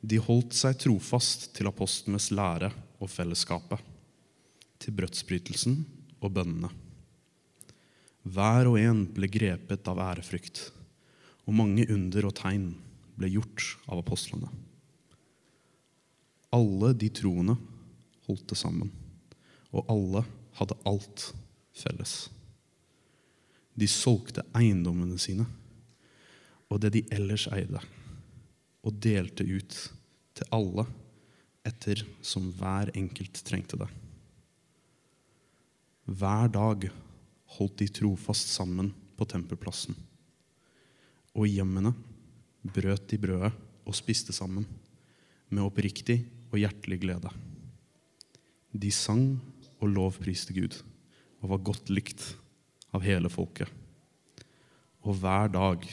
De holdt seg trofast til apostlenes lære og fellesskapet, til brødsbrytelsen og bønnene. Hver og en ble grepet av ærefrykt, og mange under og tegn ble gjort av apostlene. Alle de troende holdt det sammen, og alle hadde alt felles. De solgte eiendommene sine og det de ellers eide, og delte ut til alle etter som hver enkelt trengte det. Hver dag holdt de trofast sammen på tempelplassen, og i hjemmene brøt de brødet og spiste sammen med oppriktig og hjertelig glede. De sang og lovpriste Gud og var godt likt av hele folket. Og hver dag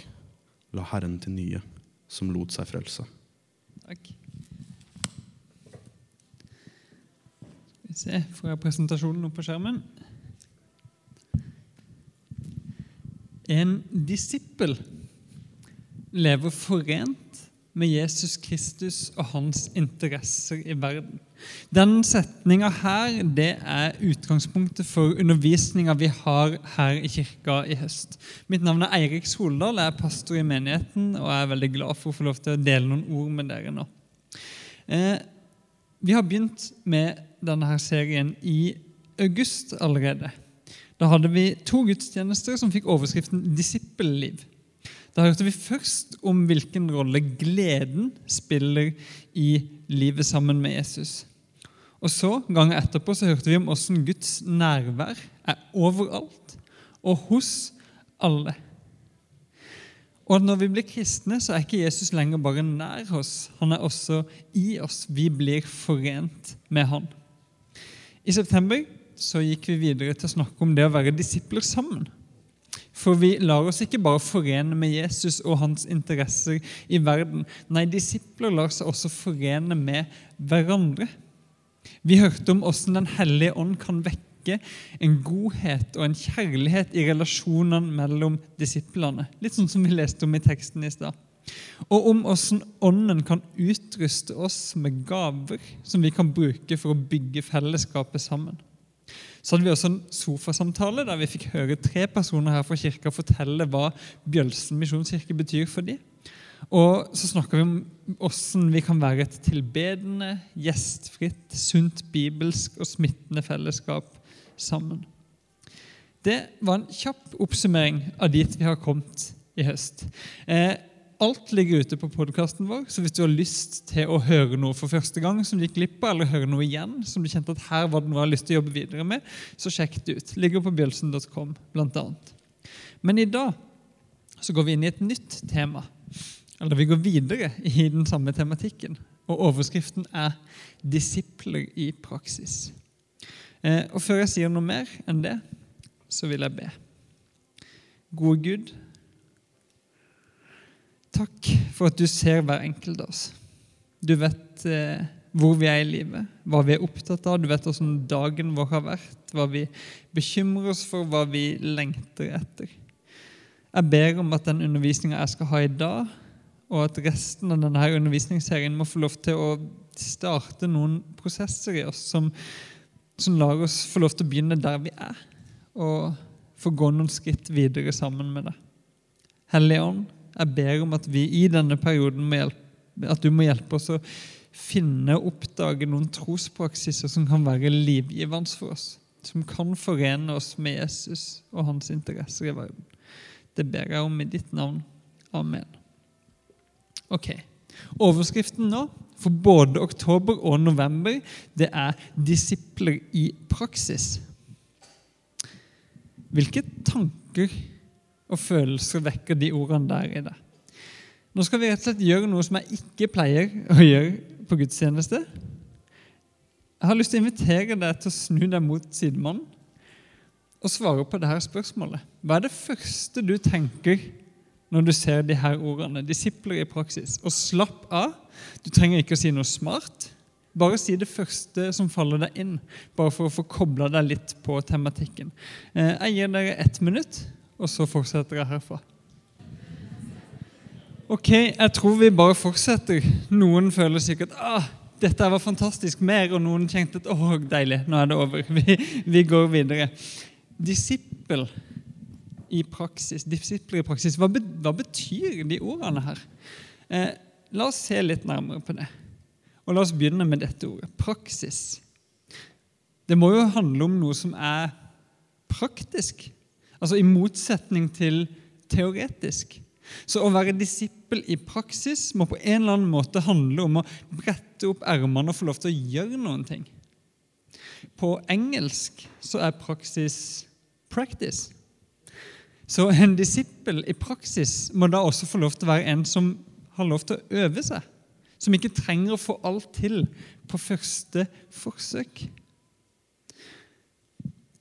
la Herren til nye som lot seg frelse. Takk. Skal vi se, får jeg presentasjonen opp på skjermen? En disippel lever forent med Jesus Kristus og hans interesser i verden. Den setninga her det er utgangspunktet for undervisninga vi har her i kirka i høst. Mitt navn er Eirik Soldal, jeg er pastor i menigheten og jeg er veldig glad for å få lov til å dele noen ord med dere nå. Eh, vi har begynt med denne her serien i august allerede. Da hadde vi to gudstjenester som fikk overskriften 'Disippelliv'. Da hørte vi først om hvilken rolle gleden spiller i livet sammen med Jesus. Og så, Gangen etterpå så hørte vi om hvordan Guds nærvær er overalt og hos alle. Og når vi blir kristne, så er ikke Jesus lenger bare nær oss. Han er også i oss. Vi blir forent med han. I september så gikk vi videre til å snakke om det å være disipler sammen. For vi lar oss ikke bare forene med Jesus og hans interesser i verden. Nei, disipler lar seg også forene med hverandre. Vi hørte om hvordan Den hellige ånd kan vekke en godhet og en kjærlighet i relasjonene mellom disiplene. Litt sånn som vi leste om i teksten i stad. Og om hvordan Ånden kan utruste oss med gaver som vi kan bruke for å bygge fellesskapet sammen. Så hadde vi også en sofasamtale der vi fikk høre tre personer her fra kirka fortelle hva Bjølsen misjonskirke betyr for dem. Og så snakka vi om hvordan vi kan være et tilbedende, gjestfritt, sunt bibelsk og smittende fellesskap sammen. Det var en kjapp oppsummering av dit vi har kommet i høst. Eh, Alt ligger ute på podkasten vår, så hvis du har lyst til å høre noe for første gang, som du gikk glipp av, eller høre noe igjen, som du kjente at her var det noe jeg har lyst til å jobbe videre med, så sjekk det ut. Ligger på bjølsen.com, annet. Men i dag så går vi inn i et nytt tema. Eller vi går videre i den samme tematikken. Og overskriften er 'Disipler i praksis'. Eh, og før jeg sier noe mer enn det, så vil jeg be. Gode Gud, Takk for at du ser hver enkelt av oss. Du vet eh, hvor vi er i livet, hva vi er opptatt av. Du vet hvordan dagen vår har vært, hva vi bekymrer oss for, hva vi lengter etter. Jeg ber om at den undervisninga jeg skal ha i dag, og at resten av denne undervisningsserien må få lov til å starte noen prosesser i oss som, som lar oss få lov til å begynne der vi er, og få gå noen skritt videre sammen med deg. Hellige Ånd, jeg ber om at vi i denne perioden hjelpe, at du må hjelpe oss å finne og oppdage noen trospraksiser som kan være livgivende for oss. Som kan forene oss med Jesus og hans interesser i verden. Det ber jeg om i ditt navn. Amen. Ok. Overskriften nå for både oktober og november det er 'disipler i praksis'. Hvilke tanker og følelser vekker de ordene der i det. Nå skal vi rett og slett gjøre noe som jeg ikke pleier å gjøre på gudstjeneste. Jeg har lyst til å invitere deg til å snu deg mot sidemannen og svare på dette spørsmålet. Hva er det første du tenker når du ser de her ordene? Disipler i praksis. Og slapp av. Du trenger ikke å si noe smart. Bare si det første som faller deg inn, bare for å få kobla deg litt på tematikken. Eh, jeg gir dere ett minutt og så fortsetter jeg herfra. Ok, jeg tror vi bare fortsetter. Noen føler sikkert ah, dette var fantastisk mer, og noen tenkte at deilig, nå er det over. Vi, vi går videre. Disippel i praksis. Disipler i praksis. Hva, hva betyr de ordene her? Eh, la oss se litt nærmere på det. Og la oss begynne med dette ordet praksis. Det må jo handle om noe som er praktisk. Altså i motsetning til teoretisk. Så å være disippel i praksis må på en eller annen måte handle om å brette opp ermene og få lov til å gjøre noen ting. På engelsk så er praksis 'practice'. Så en disippel i praksis må da også få lov til å være en som har lov til å øve seg. Som ikke trenger å få alt til på første forsøk.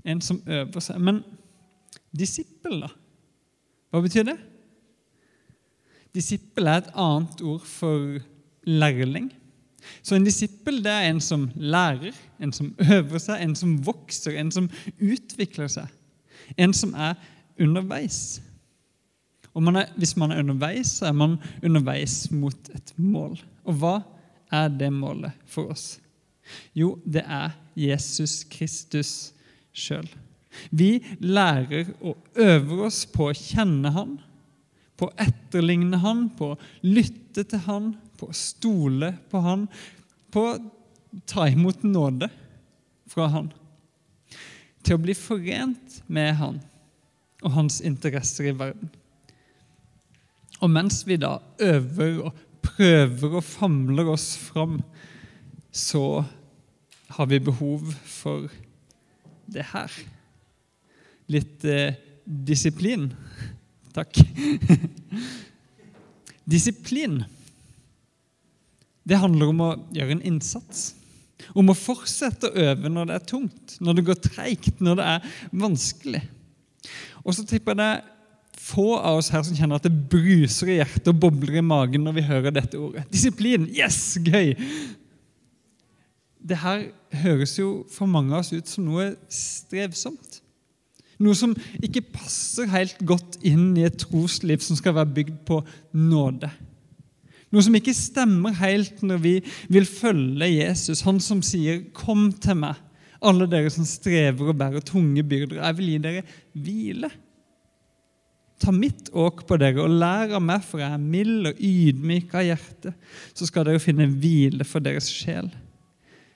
En som øver seg. Men disippel, da? Hva betyr det? Disippel er et annet ord for lærling. Så en disippel det er en som lærer, en som øver seg, en som vokser, en som utvikler seg. En som er underveis. Og man er, Hvis man er underveis, så er man underveis mot et mål. Og hva er det målet for oss? Jo, det er Jesus Kristus sjøl. Vi lærer og øver oss på å kjenne Han, på å etterligne han, på å lytte til han, på å stole på han, på å ta imot nåde fra han. Til å bli forent med han og hans interesser i verden. Og mens vi da øver og prøver og famler oss fram, så har vi behov for det her. Litt eh, disiplin. Takk. Disiplin. Det handler om å gjøre en innsats. Om å fortsette å øve når det er tungt, når det går treigt, når det er vanskelig. Og så tipper jeg det er få av oss her som kjenner at det bruser i hjertet og bobler i magen når vi hører dette ordet. Disiplin! Yes! Gøy! Det her høres jo for mange av oss ut som noe strevsomt. Noe som ikke passer helt godt inn i et trosliv som skal være bygd på nåde. Noe som ikke stemmer helt når vi vil følge Jesus, han som sier 'Kom til meg, alle dere som strever og bærer tunge byrder. Jeg vil gi dere hvile.' Ta mitt åk på dere og lær av meg, for jeg er mild og ydmyk av hjerte. Så skal dere finne hvile for deres sjel.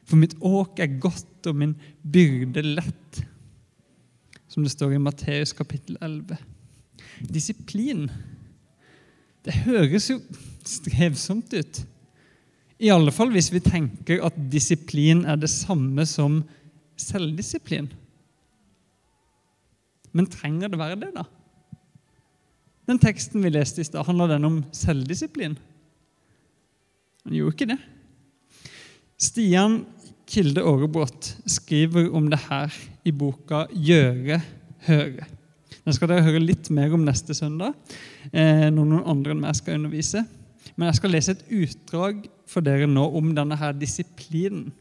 For mitt åk er godt og min byrde lett som det står i Matteus kapittel 11. Disiplin. Det høres jo strevsomt ut. I alle fall hvis vi tenker at disiplin er det samme som selvdisiplin. Men trenger det være det, da? Den teksten vi leste i stad, handler den om selvdisiplin? Den gjorde ikke det. Stian Kilde Aarebrot skriver om det her i boka 'Gjøre høre'. Den skal dere høre litt mer om neste søndag, eh, når noen andre enn meg skal undervise. Men jeg skal lese et utdrag for dere nå om denne her disiplinen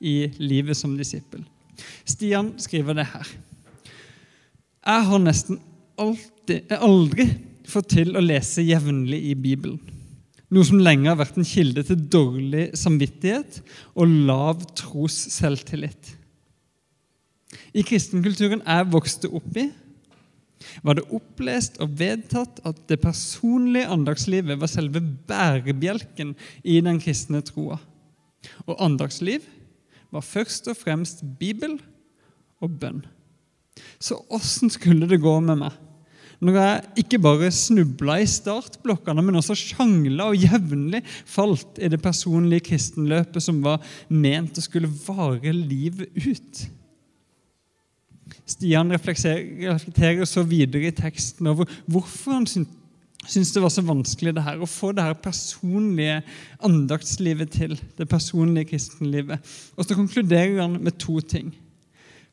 i livet som disippel. Stian skriver det her. Jeg har nesten alltid, aldri fått til å lese jevnlig i Bibelen. Noe som lenge har vært en kilde til dårlig samvittighet og lav tros selvtillit. I kristenkulturen jeg vokste opp i, var det opplest og vedtatt at det personlige andagslivet var selve bærebjelken i den kristne troa. Og andagsliv var først og fremst Bibel og bønn. Så åssen skulle det gå med meg når jeg ikke bare snubla i startblokkene, men også sjangla og jevnlig falt i det personlige kristenløpet som var ment å skulle vare livet ut. Stian reflekterer så videre i teksten over hvorfor han syntes det var så vanskelig det her, å få det her personlige andaktslivet til. det personlige kristenlivet. Og så konkluderer han med to ting.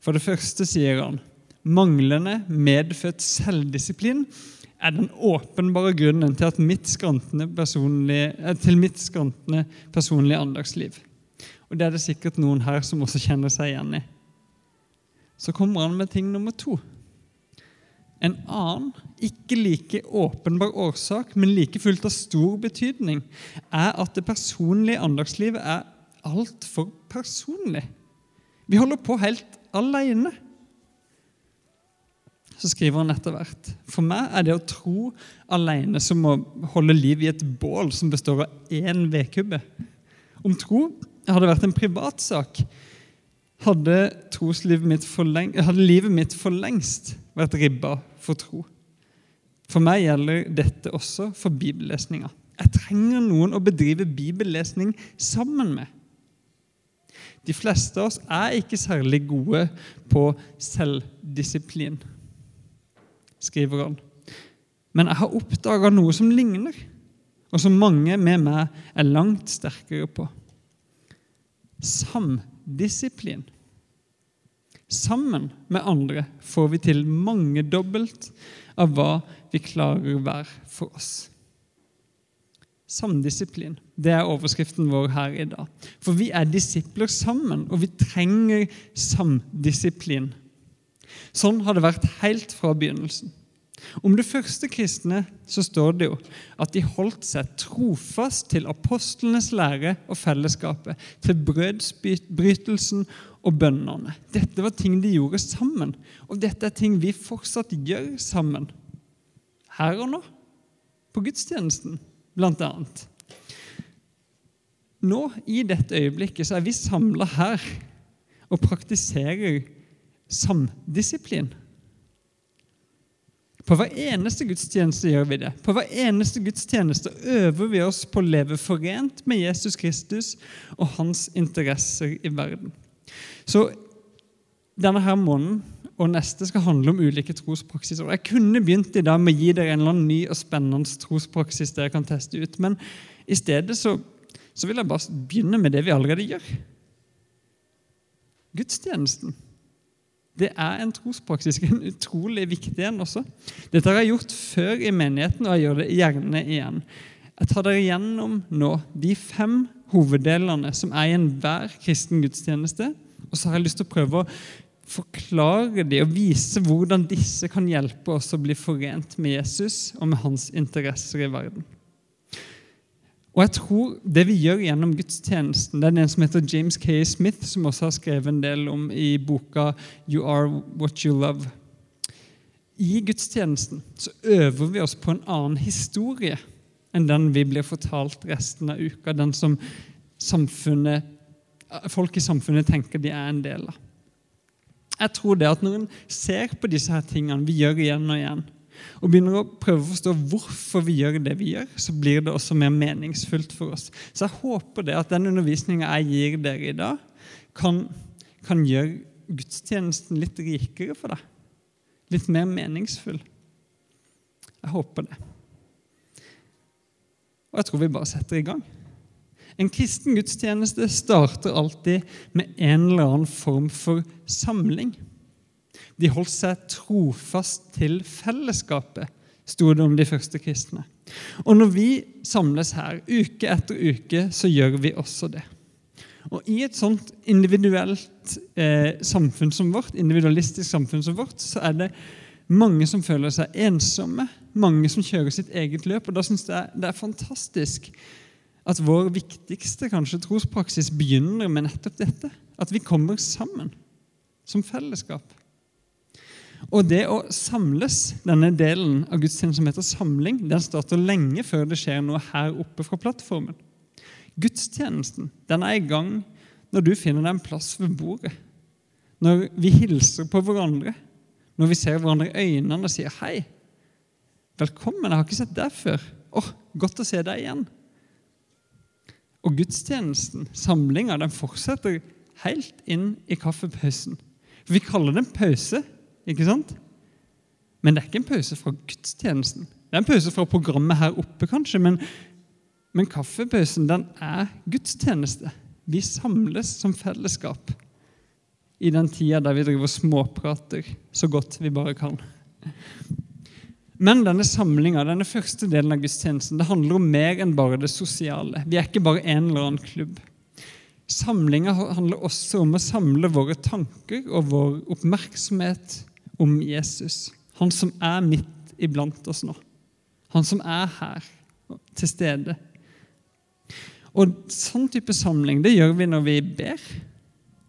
For det første sier han manglende medfødt selvdisiplin er den åpenbare grunnen til, mitt eh, til mitt skrantende personlige andagsliv. Og Det er det sikkert noen her som også kjenner seg igjen i. Så kommer han med ting nummer to. En annen, ikke like åpenbar årsak, men like fullt av stor betydning, er at det personlige andagslivet er altfor personlig. Vi holder på helt alene. Så skriver han etter hvert. For meg er det å tro alene som å holde liv i et bål som består av én vedkubbe. Om tro hadde vært en privatsak, hadde, mitt hadde livet mitt for lengst vært ribba for tro. For meg gjelder dette også for bibellesninga. Jeg trenger noen å bedrive bibellesning sammen med. De fleste av oss er ikke særlig gode på selvdisiplin, skriver han. Men jeg har oppdaga noe som ligner, og som mange med meg er langt sterkere på. Samdisiplin. Sammen med andre får vi til mangedobbelt av hva vi klarer hver for oss. Samdisiplin. Det er overskriften vår her i dag. For vi er disipler sammen, og vi trenger samdisiplin. Sånn har det vært helt fra begynnelsen. Om det første kristne så står det jo at de holdt seg trofast til apostlenes lære og fellesskapet, til brødsbrytelsen og bønnene. Dette var ting de gjorde sammen, og dette er ting vi fortsatt gjør sammen. Her og nå, på gudstjenesten blant annet. Nå, i dette øyeblikket, så er vi samla her og praktiserer samdisiplin. På hver eneste gudstjeneste gjør vi det. På hver eneste gudstjeneste øver vi oss på å leve forent med Jesus Kristus og hans interesser i verden. Så denne her måneden og neste skal handle om ulike trospraksiser. Jeg kunne begynt i dag med å gi dere en eller annen ny og spennende trospraksis dere kan teste ut, men i stedet så, så vil jeg bare begynne med det vi allerede gjør. Gudstjenesten. Det er en trospraksis, en utrolig viktig en også. Dette har jeg gjort før i menigheten, og jeg gjør det gjerne igjen. Jeg tar dere gjennom nå de fem hoveddelene som er i enhver kristen gudstjeneste. Og så har jeg lyst til å prøve å forklare de og vise hvordan disse kan hjelpe oss å bli forent med Jesus og med hans interesser i verden. Og jeg tror Det vi gjør gjennom gudstjenesten Det er en som heter James K. Smith, som også har skrevet en del om i boka 'You Are What You Love'. I gudstjenesten så øver vi oss på en annen historie enn den vi blir fortalt resten av uka. Den som folk i samfunnet tenker de er en del av. Jeg tror det at Når en ser på disse her tingene vi gjør igjen og igjen, og begynner å prøve å forstå hvorfor vi gjør det vi gjør, så blir det også mer meningsfullt for oss. Så jeg håper det at den undervisninga jeg gir dere i dag, kan, kan gjøre gudstjenesten litt rikere for deg. Litt mer meningsfull. Jeg håper det. Og jeg tror vi bare setter i gang. En kristen gudstjeneste starter alltid med en eller annen form for samling. De holdt seg trofast til fellesskapet, sto det om de første kristne. Og når vi samles her uke etter uke, så gjør vi også det. Og I et sånt individuelt eh, samfunn som vårt, individualistisk samfunn som vårt, så er det mange som føler seg ensomme, mange som kjører sitt eget løp. og Da syns jeg det er fantastisk at vår viktigste kanskje trospraksis begynner med nettopp dette. At vi kommer sammen som fellesskap. Og det å samles, denne delen av gudstjenesten som heter samling, den starter lenge før det skjer noe her oppe fra plattformen. Gudstjenesten den er i gang når du finner deg en plass ved bordet. Når vi hilser på hverandre, når vi ser hverandre i øynene og sier 'hei'. 'Velkommen, jeg har ikke sett deg før.' 'Å, godt å se deg igjen.' Og gudstjenesten, samlinga, den fortsetter helt inn i kaffepausen. Vi kaller det en pause, ikke sant? Men det er ikke en pause fra gudstjenesten. Det er en pause fra programmet her oppe, kanskje, men, men kaffepausen den er gudstjeneste. Vi samles som fellesskap i den tida der vi driver småprater så godt vi bare kan. Men denne samlinga, denne første delen av gudstjenesten, det handler om mer enn bare det sosiale. Vi er ikke bare en eller annen klubb. Samlinga handler også om å samle våre tanker og vår oppmerksomhet om Jesus. Han som er midt iblant oss nå. Han som er her, til stede. Og Sånn type samling det gjør vi når vi ber.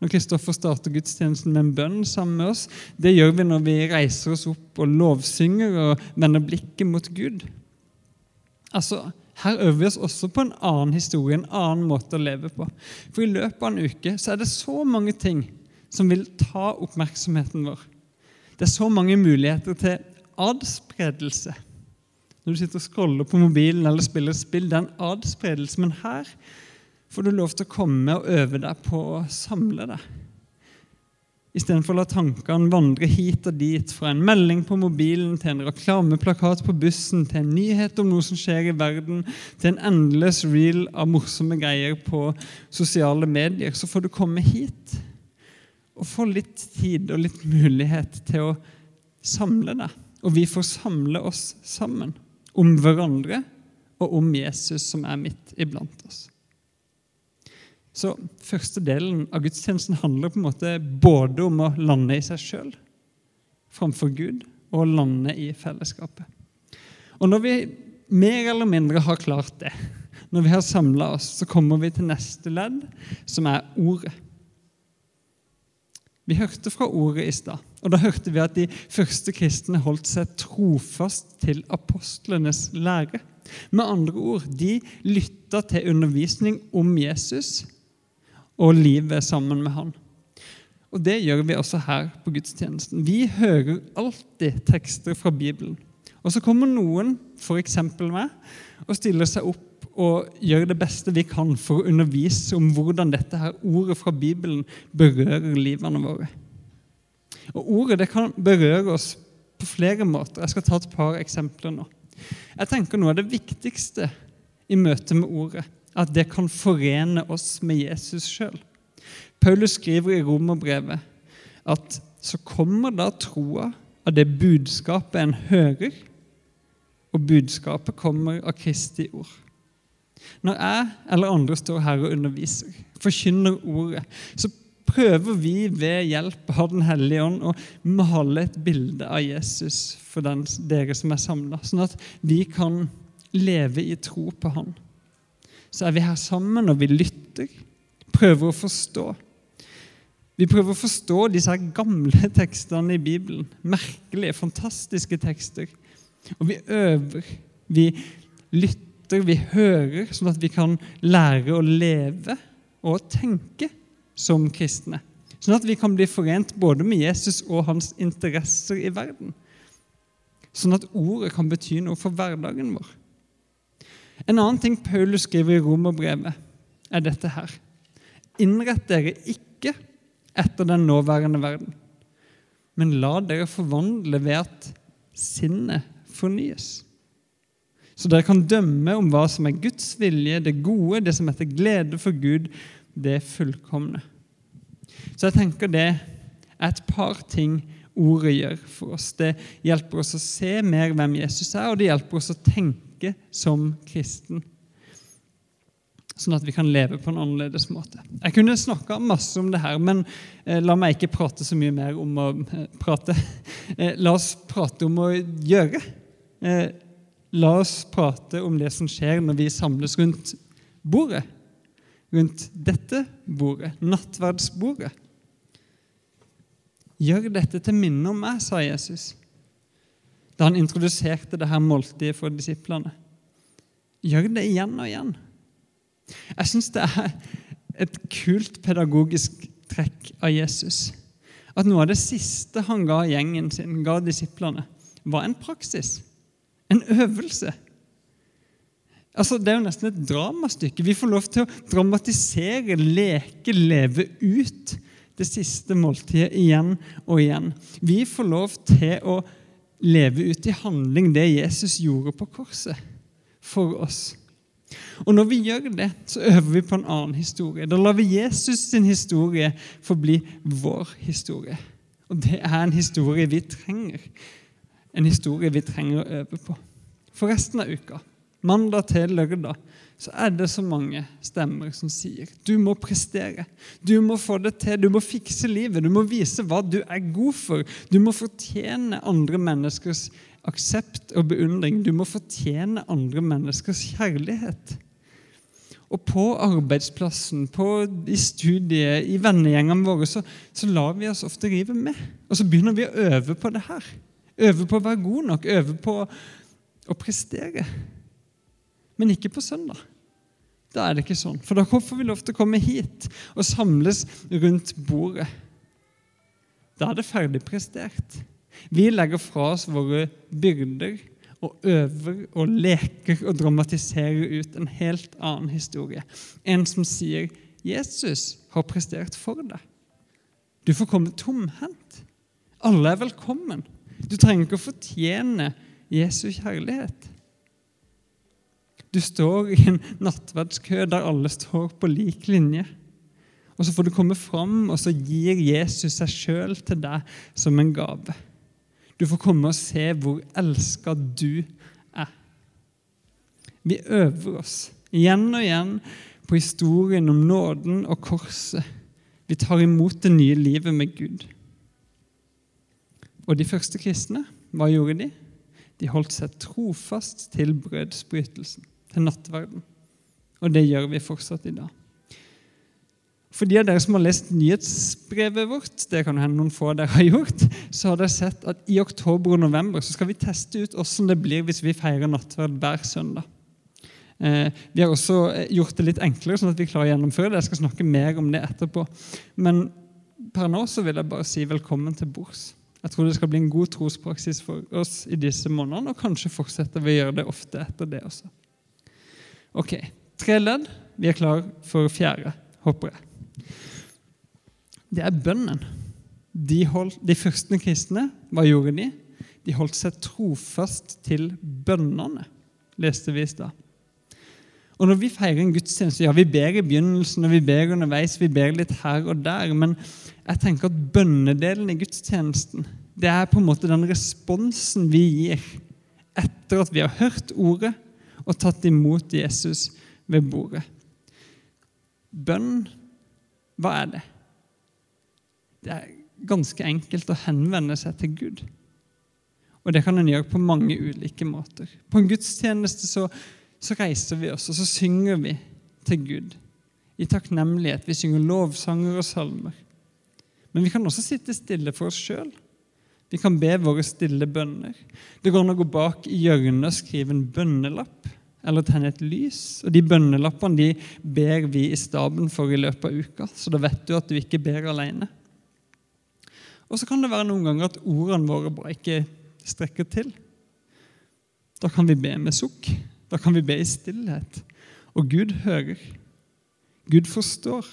Når Kristoffer starter gudstjenesten med en bønn sammen med oss. Det gjør vi når vi reiser oss opp og lovsynger og vender blikket mot Gud. Altså, Her øver vi oss også på en annen historie, en annen måte å leve på. For i løpet av en uke så er det så mange ting som vil ta oppmerksomheten vår. Det er så mange muligheter til adspredelse. Når du sitter og scroller på mobilen eller spiller spill, det er en adspredelse. Men her får du lov til å komme og øve deg på å samle deg. Istedenfor å la tankene vandre hit og dit, fra en melding på mobilen til en reklameplakat på bussen, til en nyhet om noe som skjer i verden, til en endeløs reel av morsomme greier på sosiale medier, så får du komme hit og få litt tid og litt mulighet til å samle deg. Og vi får samle oss sammen om hverandre og om Jesus som er midt iblant oss. Så første delen av gudstjenesten handler på en måte både om å lande i seg sjøl framfor Gud og å lande i fellesskapet. Og når vi mer eller mindre har klart det, når vi har samla oss, så kommer vi til neste ledd, som er ordet. Vi hørte fra ordet i stad, og da hørte vi at de første kristne holdt seg trofast til apostlenes lære. Med andre ord, de lytta til undervisning om Jesus og livet sammen med Han. Og Det gjør vi også her på gudstjenesten. Vi hører alltid tekster fra Bibelen. Og så kommer noen, f.eks. meg, og stiller seg opp og gjøre det beste vi kan for å undervise om hvordan dette her ordet fra Bibelen berører livene våre. Og Ordet det kan berøre oss på flere måter. Jeg skal ta et par eksempler nå. Jeg tenker Noe av det viktigste i møte med ordet at det kan forene oss med Jesus sjøl. Paulus skriver i romerbrevet at så kommer da troa av det budskapet en hører, og budskapet kommer av Kristi ord. Når jeg eller andre står her og underviser, forkynner ordet, så prøver vi ved hjelp av Den hellige ånd å male et bilde av Jesus for den, dere som er samla, sånn at vi kan leve i tro på Han så er vi her sammen, og vi lytter. Prøver å forstå. Vi prøver å forstå disse gamle tekstene i Bibelen. Merkelige, fantastiske tekster. Og vi øver, vi lytter, vi hører, sånn at vi kan lære å leve og tenke som kristne. Sånn at vi kan bli forent både med Jesus og hans interesser i verden. Sånn at ordet kan bety noe for hverdagen vår. En annen ting Paulus skriver i romerbrevet, er dette her. Innrett dere ikke etter den nåværende verden, men la dere forvandle ved at sinnet fornyes. Så dere kan dømme om hva som er Guds vilje, det gode, det som er til glede for Gud, det fullkomne. Så jeg tenker det er et par ting ordet gjør for oss. Det hjelper oss å se mer hvem Jesus er, og det hjelper oss å tenke som kristen. Sånn at vi kan leve på en annerledes måte. Jeg kunne snakka masse om det her, men eh, la meg ikke prate så mye mer om å eh, prate. Eh, la oss prate om å gjøre. La oss prate om det som skjer når vi samles rundt bordet. Rundt dette bordet, nattverdsbordet. Gjør dette til minne om meg, sa Jesus da han introduserte det her måltidet for disiplene. Gjør det igjen og igjen. Jeg syns det er et kult pedagogisk trekk av Jesus. At noe av det siste han ga gjengen sin, ga disiplene, var en praksis. En øvelse. Altså, Det er jo nesten et dramastykke. Vi får lov til å dramatisere, leke, leve ut det siste måltidet igjen og igjen. Vi får lov til å leve ut i handling det Jesus gjorde på korset for oss. Og Når vi gjør det, så øver vi på en annen historie. Da lar vi Jesus sin historie forbli vår historie. Og det er en historie vi trenger. En historie vi trenger å øve på. For resten av uka, mandag til lørdag, så er det så mange stemmer som sier du må prestere, du må få det til, du må fikse livet, du må vise hva du er god for. Du må fortjene andre menneskers aksept og beundring. Du må fortjene andre menneskers kjærlighet. Og på arbeidsplassen, på, i studiet, i vennegjengene våre, så, så lar vi oss ofte rive med. Og så begynner vi å øve på det her. Øve på å være god nok, øve på å prestere. Men ikke på søndag. Da er det ikke sånn. For da får vi lov til å komme hit og samles rundt bordet. Da er det ferdig prestert. Vi legger fra oss våre byrder og øver og leker og dramatiserer ut en helt annen historie. En som sier 'Jesus har prestert for deg'. Du får komme tomhendt. Alle er velkommen. Du trenger ikke å fortjene Jesu kjærlighet. Du står i en nattverdskø der alle står på lik linje. Og så får du komme fram, og så gir Jesus seg sjøl til deg som en gave. Du får komme og se hvor elska du er. Vi øver oss igjen og igjen på historien om nåden og korset. Vi tar imot det nye livet med Gud. Og de første kristne, hva gjorde de? De holdt seg trofast til brødsbrytelsen, til nattverden. Og det gjør vi fortsatt i dag. For de av dere som har lest nyhetsbrevet vårt, det kan hende noen få av dere har gjort, så har dere sett at i oktober og november så skal vi teste ut hvordan det blir hvis vi feirer nattverd hver søndag. Eh, vi har også eh, gjort det litt enklere, sånn at vi klarer å gjennomføre det. Jeg skal snakke mer om det etterpå. Men per nå så vil jeg bare si velkommen til bords. Jeg tror det skal bli en god trospraksis for oss i disse månedene, og kanskje fortsetter vi å gjøre det ofte etter det også. Ok, Tre ledd. Vi er klar for fjerde, håper jeg. Det er bønnen. De, holdt, de første kristne, hva gjorde de? De holdt seg trofast til bønnene, leste vi i stad. Og når vi feirer en gudstjeneste, ja, vi ber i begynnelsen og vi ber underveis, vi ber litt her og der, men jeg tenker at bønnedelen i gudstjenesten det er på en måte den responsen vi gir etter at vi har hørt ordet og tatt imot Jesus ved bordet. Bønn hva er det? Det er ganske enkelt å henvende seg til Gud. Og det kan en gjøre på mange ulike måter. På en gudstjeneste så, så reiser vi oss, og så synger vi til Gud i takknemlighet. Vi synger lovsanger og salmer. Men vi kan også sitte stille for oss sjøl. Vi kan be våre stille bønner. Det går an å gå bak i hjørnet og skrive en bønnelapp eller tenne et lys. Og De bønnelappene de ber vi i staben for i løpet av uka, så da vet du at du ikke ber alene. Og så kan det være noen ganger at ordene våre bare ikke strekker til. Da kan vi be med sukk. Da kan vi be i stillhet. Og Gud hører. Gud forstår.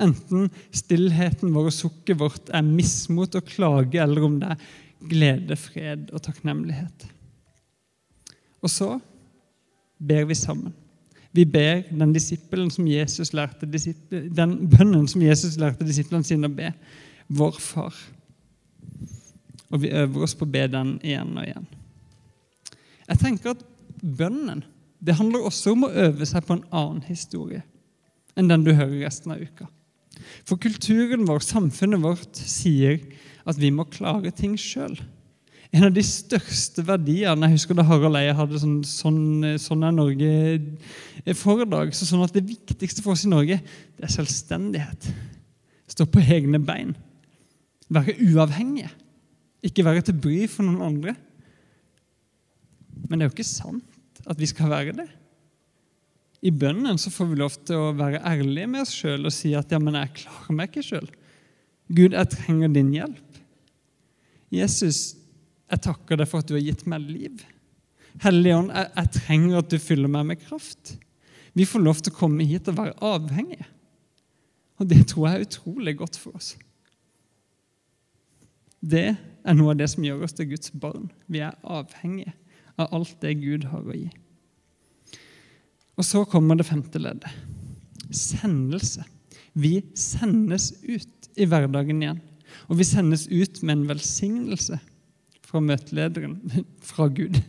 Enten stillheten vår og sukket vårt er mismot og klage, eller om det er glede, fred og takknemlighet. Og så ber vi sammen. Vi ber den, lærte, den bønnen som Jesus lærte disiplene sine å be. Vår Far. Og vi øver oss på å be den igjen og igjen. Jeg tenker at bønnen det handler også om å øve seg på en annen historie enn den du hører resten av uka. For kulturen vår, samfunnet vårt, sier at vi må klare ting sjøl en av de største verdiene Jeg husker da Harald Eie hadde sånn, sånn, sånn er Norge-foredrag. Så sånn at Det viktigste for oss i Norge det er selvstendighet. Stå på egne bein. Være uavhengige. Ikke være til bry for noen andre. Men det er jo ikke sant at vi skal være det. I bønnen så får vi lov til å være ærlige med oss sjøl og si at ja, men jeg klarer meg ikke sjøl. Gud, jeg trenger din hjelp. Jesus jeg takker deg for at du har gitt meg liv. Hellige Ånd, jeg, jeg, trenger at du fyller meg med kraft. Vi får lov til å komme hit og være avhengige. Og det tror jeg er utrolig godt for oss. Det er noe av det som gjør oss til Guds barn. Vi er avhengige av alt det Gud har å gi. Og så kommer det femte leddet. Sendelse. Vi sendes ut i hverdagen igjen. Og vi sendes ut med en velsignelse fra møtelederen, fra Gud.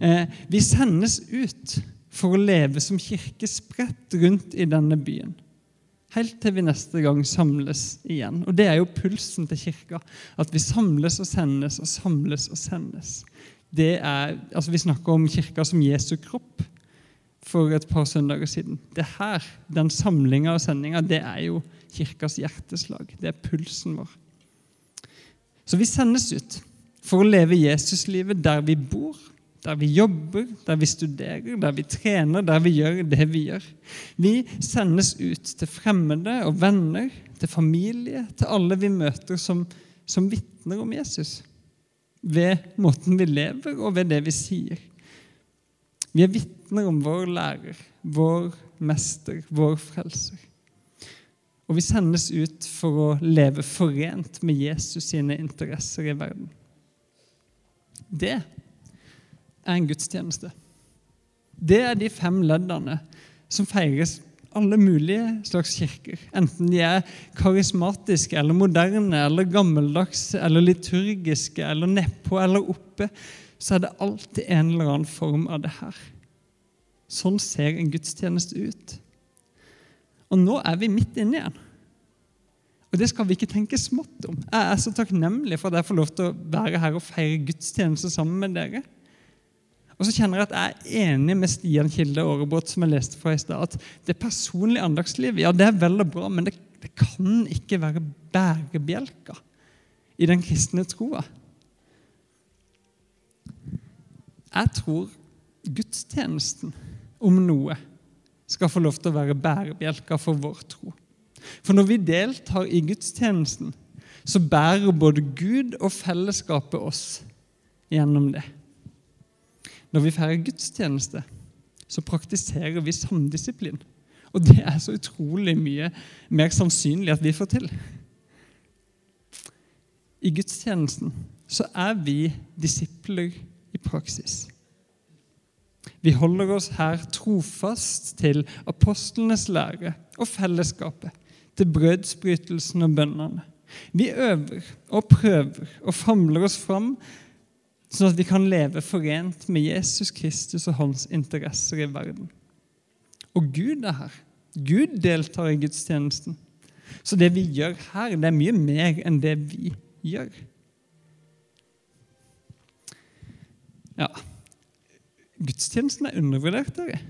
Eh, vi sendes ut for å leve som kirke spredt rundt i denne byen. Helt til vi neste gang samles igjen. Og Det er jo pulsen til kirka. At vi samles og sendes og samles og sendes. Det er, altså Vi snakker om kirka som Jesu kropp for et par søndager siden. Det her, Den samlinga og sendinga, det er jo kirkas hjerteslag. Det er pulsen vår. Så vi sendes ut for å leve Jesuslivet der vi bor, der vi jobber, der vi studerer, der vi trener, der vi gjør det vi gjør. Vi sendes ut til fremmede og venner, til familie, til alle vi møter som, som vitner om Jesus. Ved måten vi lever, og ved det vi sier. Vi er vitner om vår lærer, vår mester, vår frelser. Og vi sendes ut for å leve forent med Jesus sine interesser i verden. Det er en gudstjeneste. Det er de fem leddene som feires alle mulige slags kirker. Enten de er karismatiske eller moderne eller gammeldagse eller liturgiske eller nedpå eller oppe, så er det alltid en eller annen form av det her. Sånn ser en gudstjeneste ut. Og nå er vi midt inne igjen. Og det skal vi ikke tenke smått om. Jeg er så takknemlig for at jeg får lov til å være her og feire gudstjeneste sammen med dere. Og så kjenner jeg at jeg er enig med Stian Kilde Aarebrot, som jeg leste fra i stad, at det personlige andagslivet ja, det er vel og bra, men det, det kan ikke være bærebjelka i den kristne troa. Jeg tror gudstjenesten, om noe, skal få lov til å være bærebjelka for vår tro. For når vi deltar i gudstjenesten, så bærer både Gud og fellesskapet oss gjennom det. Når vi feirer gudstjeneste, så praktiserer vi samdisiplin. Og det er så utrolig mye mer sannsynlig at vi får til. I gudstjenesten så er vi disipler i praksis. Vi holder oss her trofast til apostlenes lære og fellesskapet, til brødsbrytelsen og bønnene. Vi øver og prøver og famler oss fram sånn at vi kan leve forent med Jesus Kristus og hans interesser i verden. Og Gud er her. Gud deltar i gudstjenesten. Så det vi gjør her, det er mye mer enn det vi gjør. Ja, gudstjenesten er undervurdert, dere.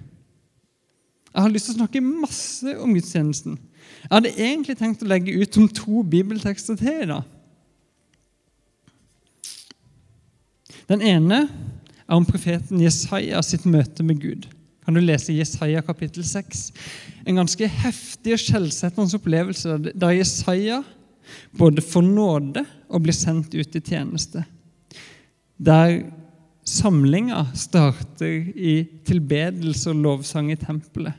Jeg har lyst til å snakke masse om gudstjenesten. Jeg hadde egentlig tenkt å legge ut om to bibeltekster til i dag. Den ene er om profeten Jesaja sitt møte med Gud. Kan du lese Jesaja kapittel 6? En ganske heftig og skjellsettende opplevelse der Jesaja både får nåde og blir sendt ut i tjeneste. Der samlinga starter i tilbedelse og lovsang i tempelet.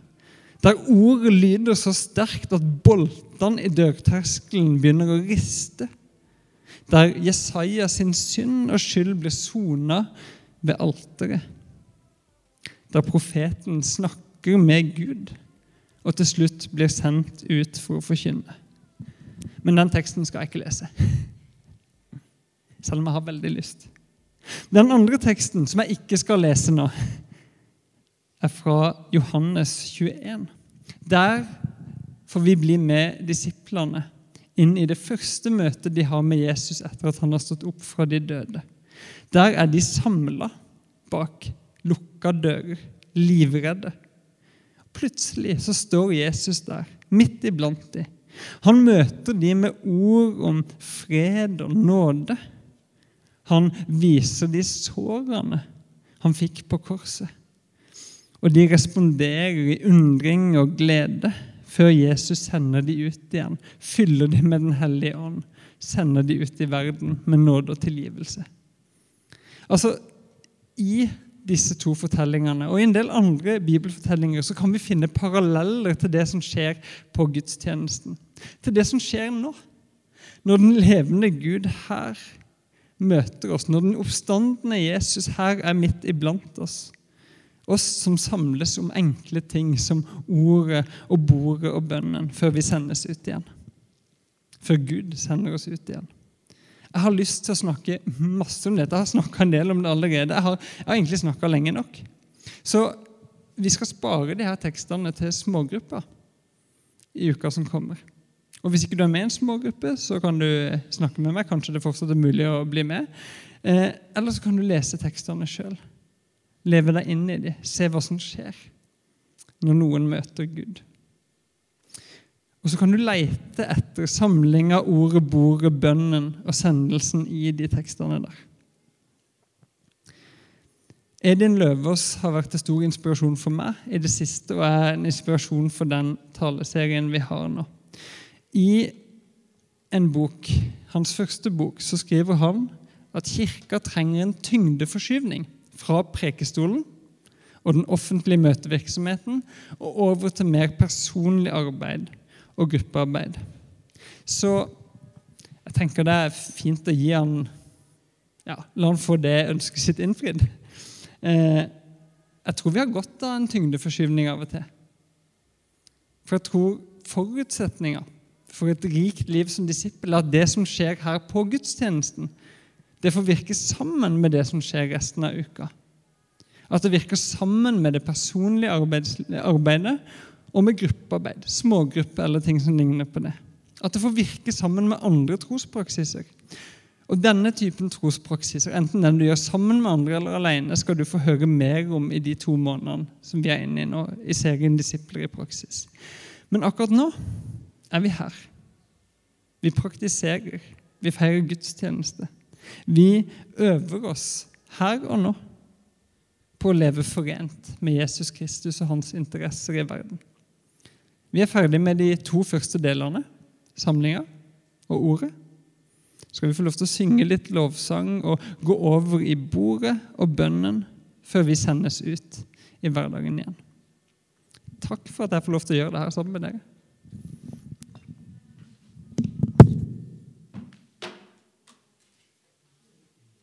Der ordet lyder så sterkt at boltene i dørterskelen begynner å riste der Jesaja sin synd og skyld ble sona ved alteret. Der profeten snakker med Gud og til slutt blir sendt ut for å forkynne. Men den teksten skal jeg ikke lese, selv om jeg har veldig lyst. Den andre teksten, som jeg ikke skal lese nå, er fra Johannes 21. Der får vi bli med disiplene inn i det første møtet de har med Jesus etter at han har stått opp fra de døde. Der er de samla bak lukka dører, livredde. Plutselig så står Jesus der, midt iblant de. Han møter de med ord om fred og nåde. Han viser de sårene han fikk på korset. Og de responderer i undring og glede før Jesus sender de ut igjen, fyller de med Den hellige ånd, sender de ut i verden med nåde og tilgivelse. Altså, I disse to fortellingene og i en del andre bibelfortellinger så kan vi finne paralleller til det som skjer på gudstjenesten. Til det som skjer nå. Når den levende Gud her møter oss, når den oppstandende Jesus her er midt iblant oss, oss som samles om enkle ting som ordet og bordet og bønnen før vi sendes ut igjen. Før Gud sender oss ut igjen. Jeg har lyst til å snakke masse om dette. Jeg har snakka en del om det allerede. Jeg har, jeg har egentlig snakka lenge nok. Så vi skal spare de her tekstene til smågrupper i uka som kommer. Og Hvis ikke du er med i en smågruppe, så kan du snakke med meg. Kanskje det fortsatt er mulig å bli med. Eh, eller så kan du lese tekstene sjøl. Leve deg inn i dem. Se hva som skjer når noen møter Gud. Og så kan du leite etter samling av ordet, bordet, bønnen og sendelsen i de tekstene der. Edin Løvaas har vært en stor inspirasjon for meg i det siste, og er en inspirasjon for den taleserien vi har nå. I en bok, hans første bok så skriver han at kirka trenger en tyngdeforskyvning fra prekestolen og den offentlige møtevirksomheten og over til mer personlig arbeid og gruppearbeid. Så jeg tenker det er fint å gi han ja, La han få det ønsket sitt innfridd. Eh, jeg tror vi har godt av en tyngdeforskyvning av og til. For jeg tror forutsetninga for et rikt liv som disippel at det som skjer her på gudstjenesten, det får virke sammen med det som skjer resten av uka. At det virker sammen med det personlige arbeidet og med gruppearbeid, smågrupper eller ting som ligner på det. At det får virke sammen med andre trospraksiser. Og Denne typen trospraksiser, enten den du gjør sammen med andre eller alene, skal du få høre mer om i de to månedene som vi er inne i nå, i serien Disipler i praksis. Men akkurat nå er vi her. Vi praktiserer. Vi feirer gudstjeneste. Vi øver oss her og nå på å leve forent med Jesus Kristus og hans interesser i verden. Vi er ferdig med de to første delene, samlinga og ordet. Så skal vi få lov til å synge litt lovsang og gå over i bordet og bønnen før vi sendes ut i hverdagen igjen. Takk for at jeg får lov til å gjøre det her sammen med dere.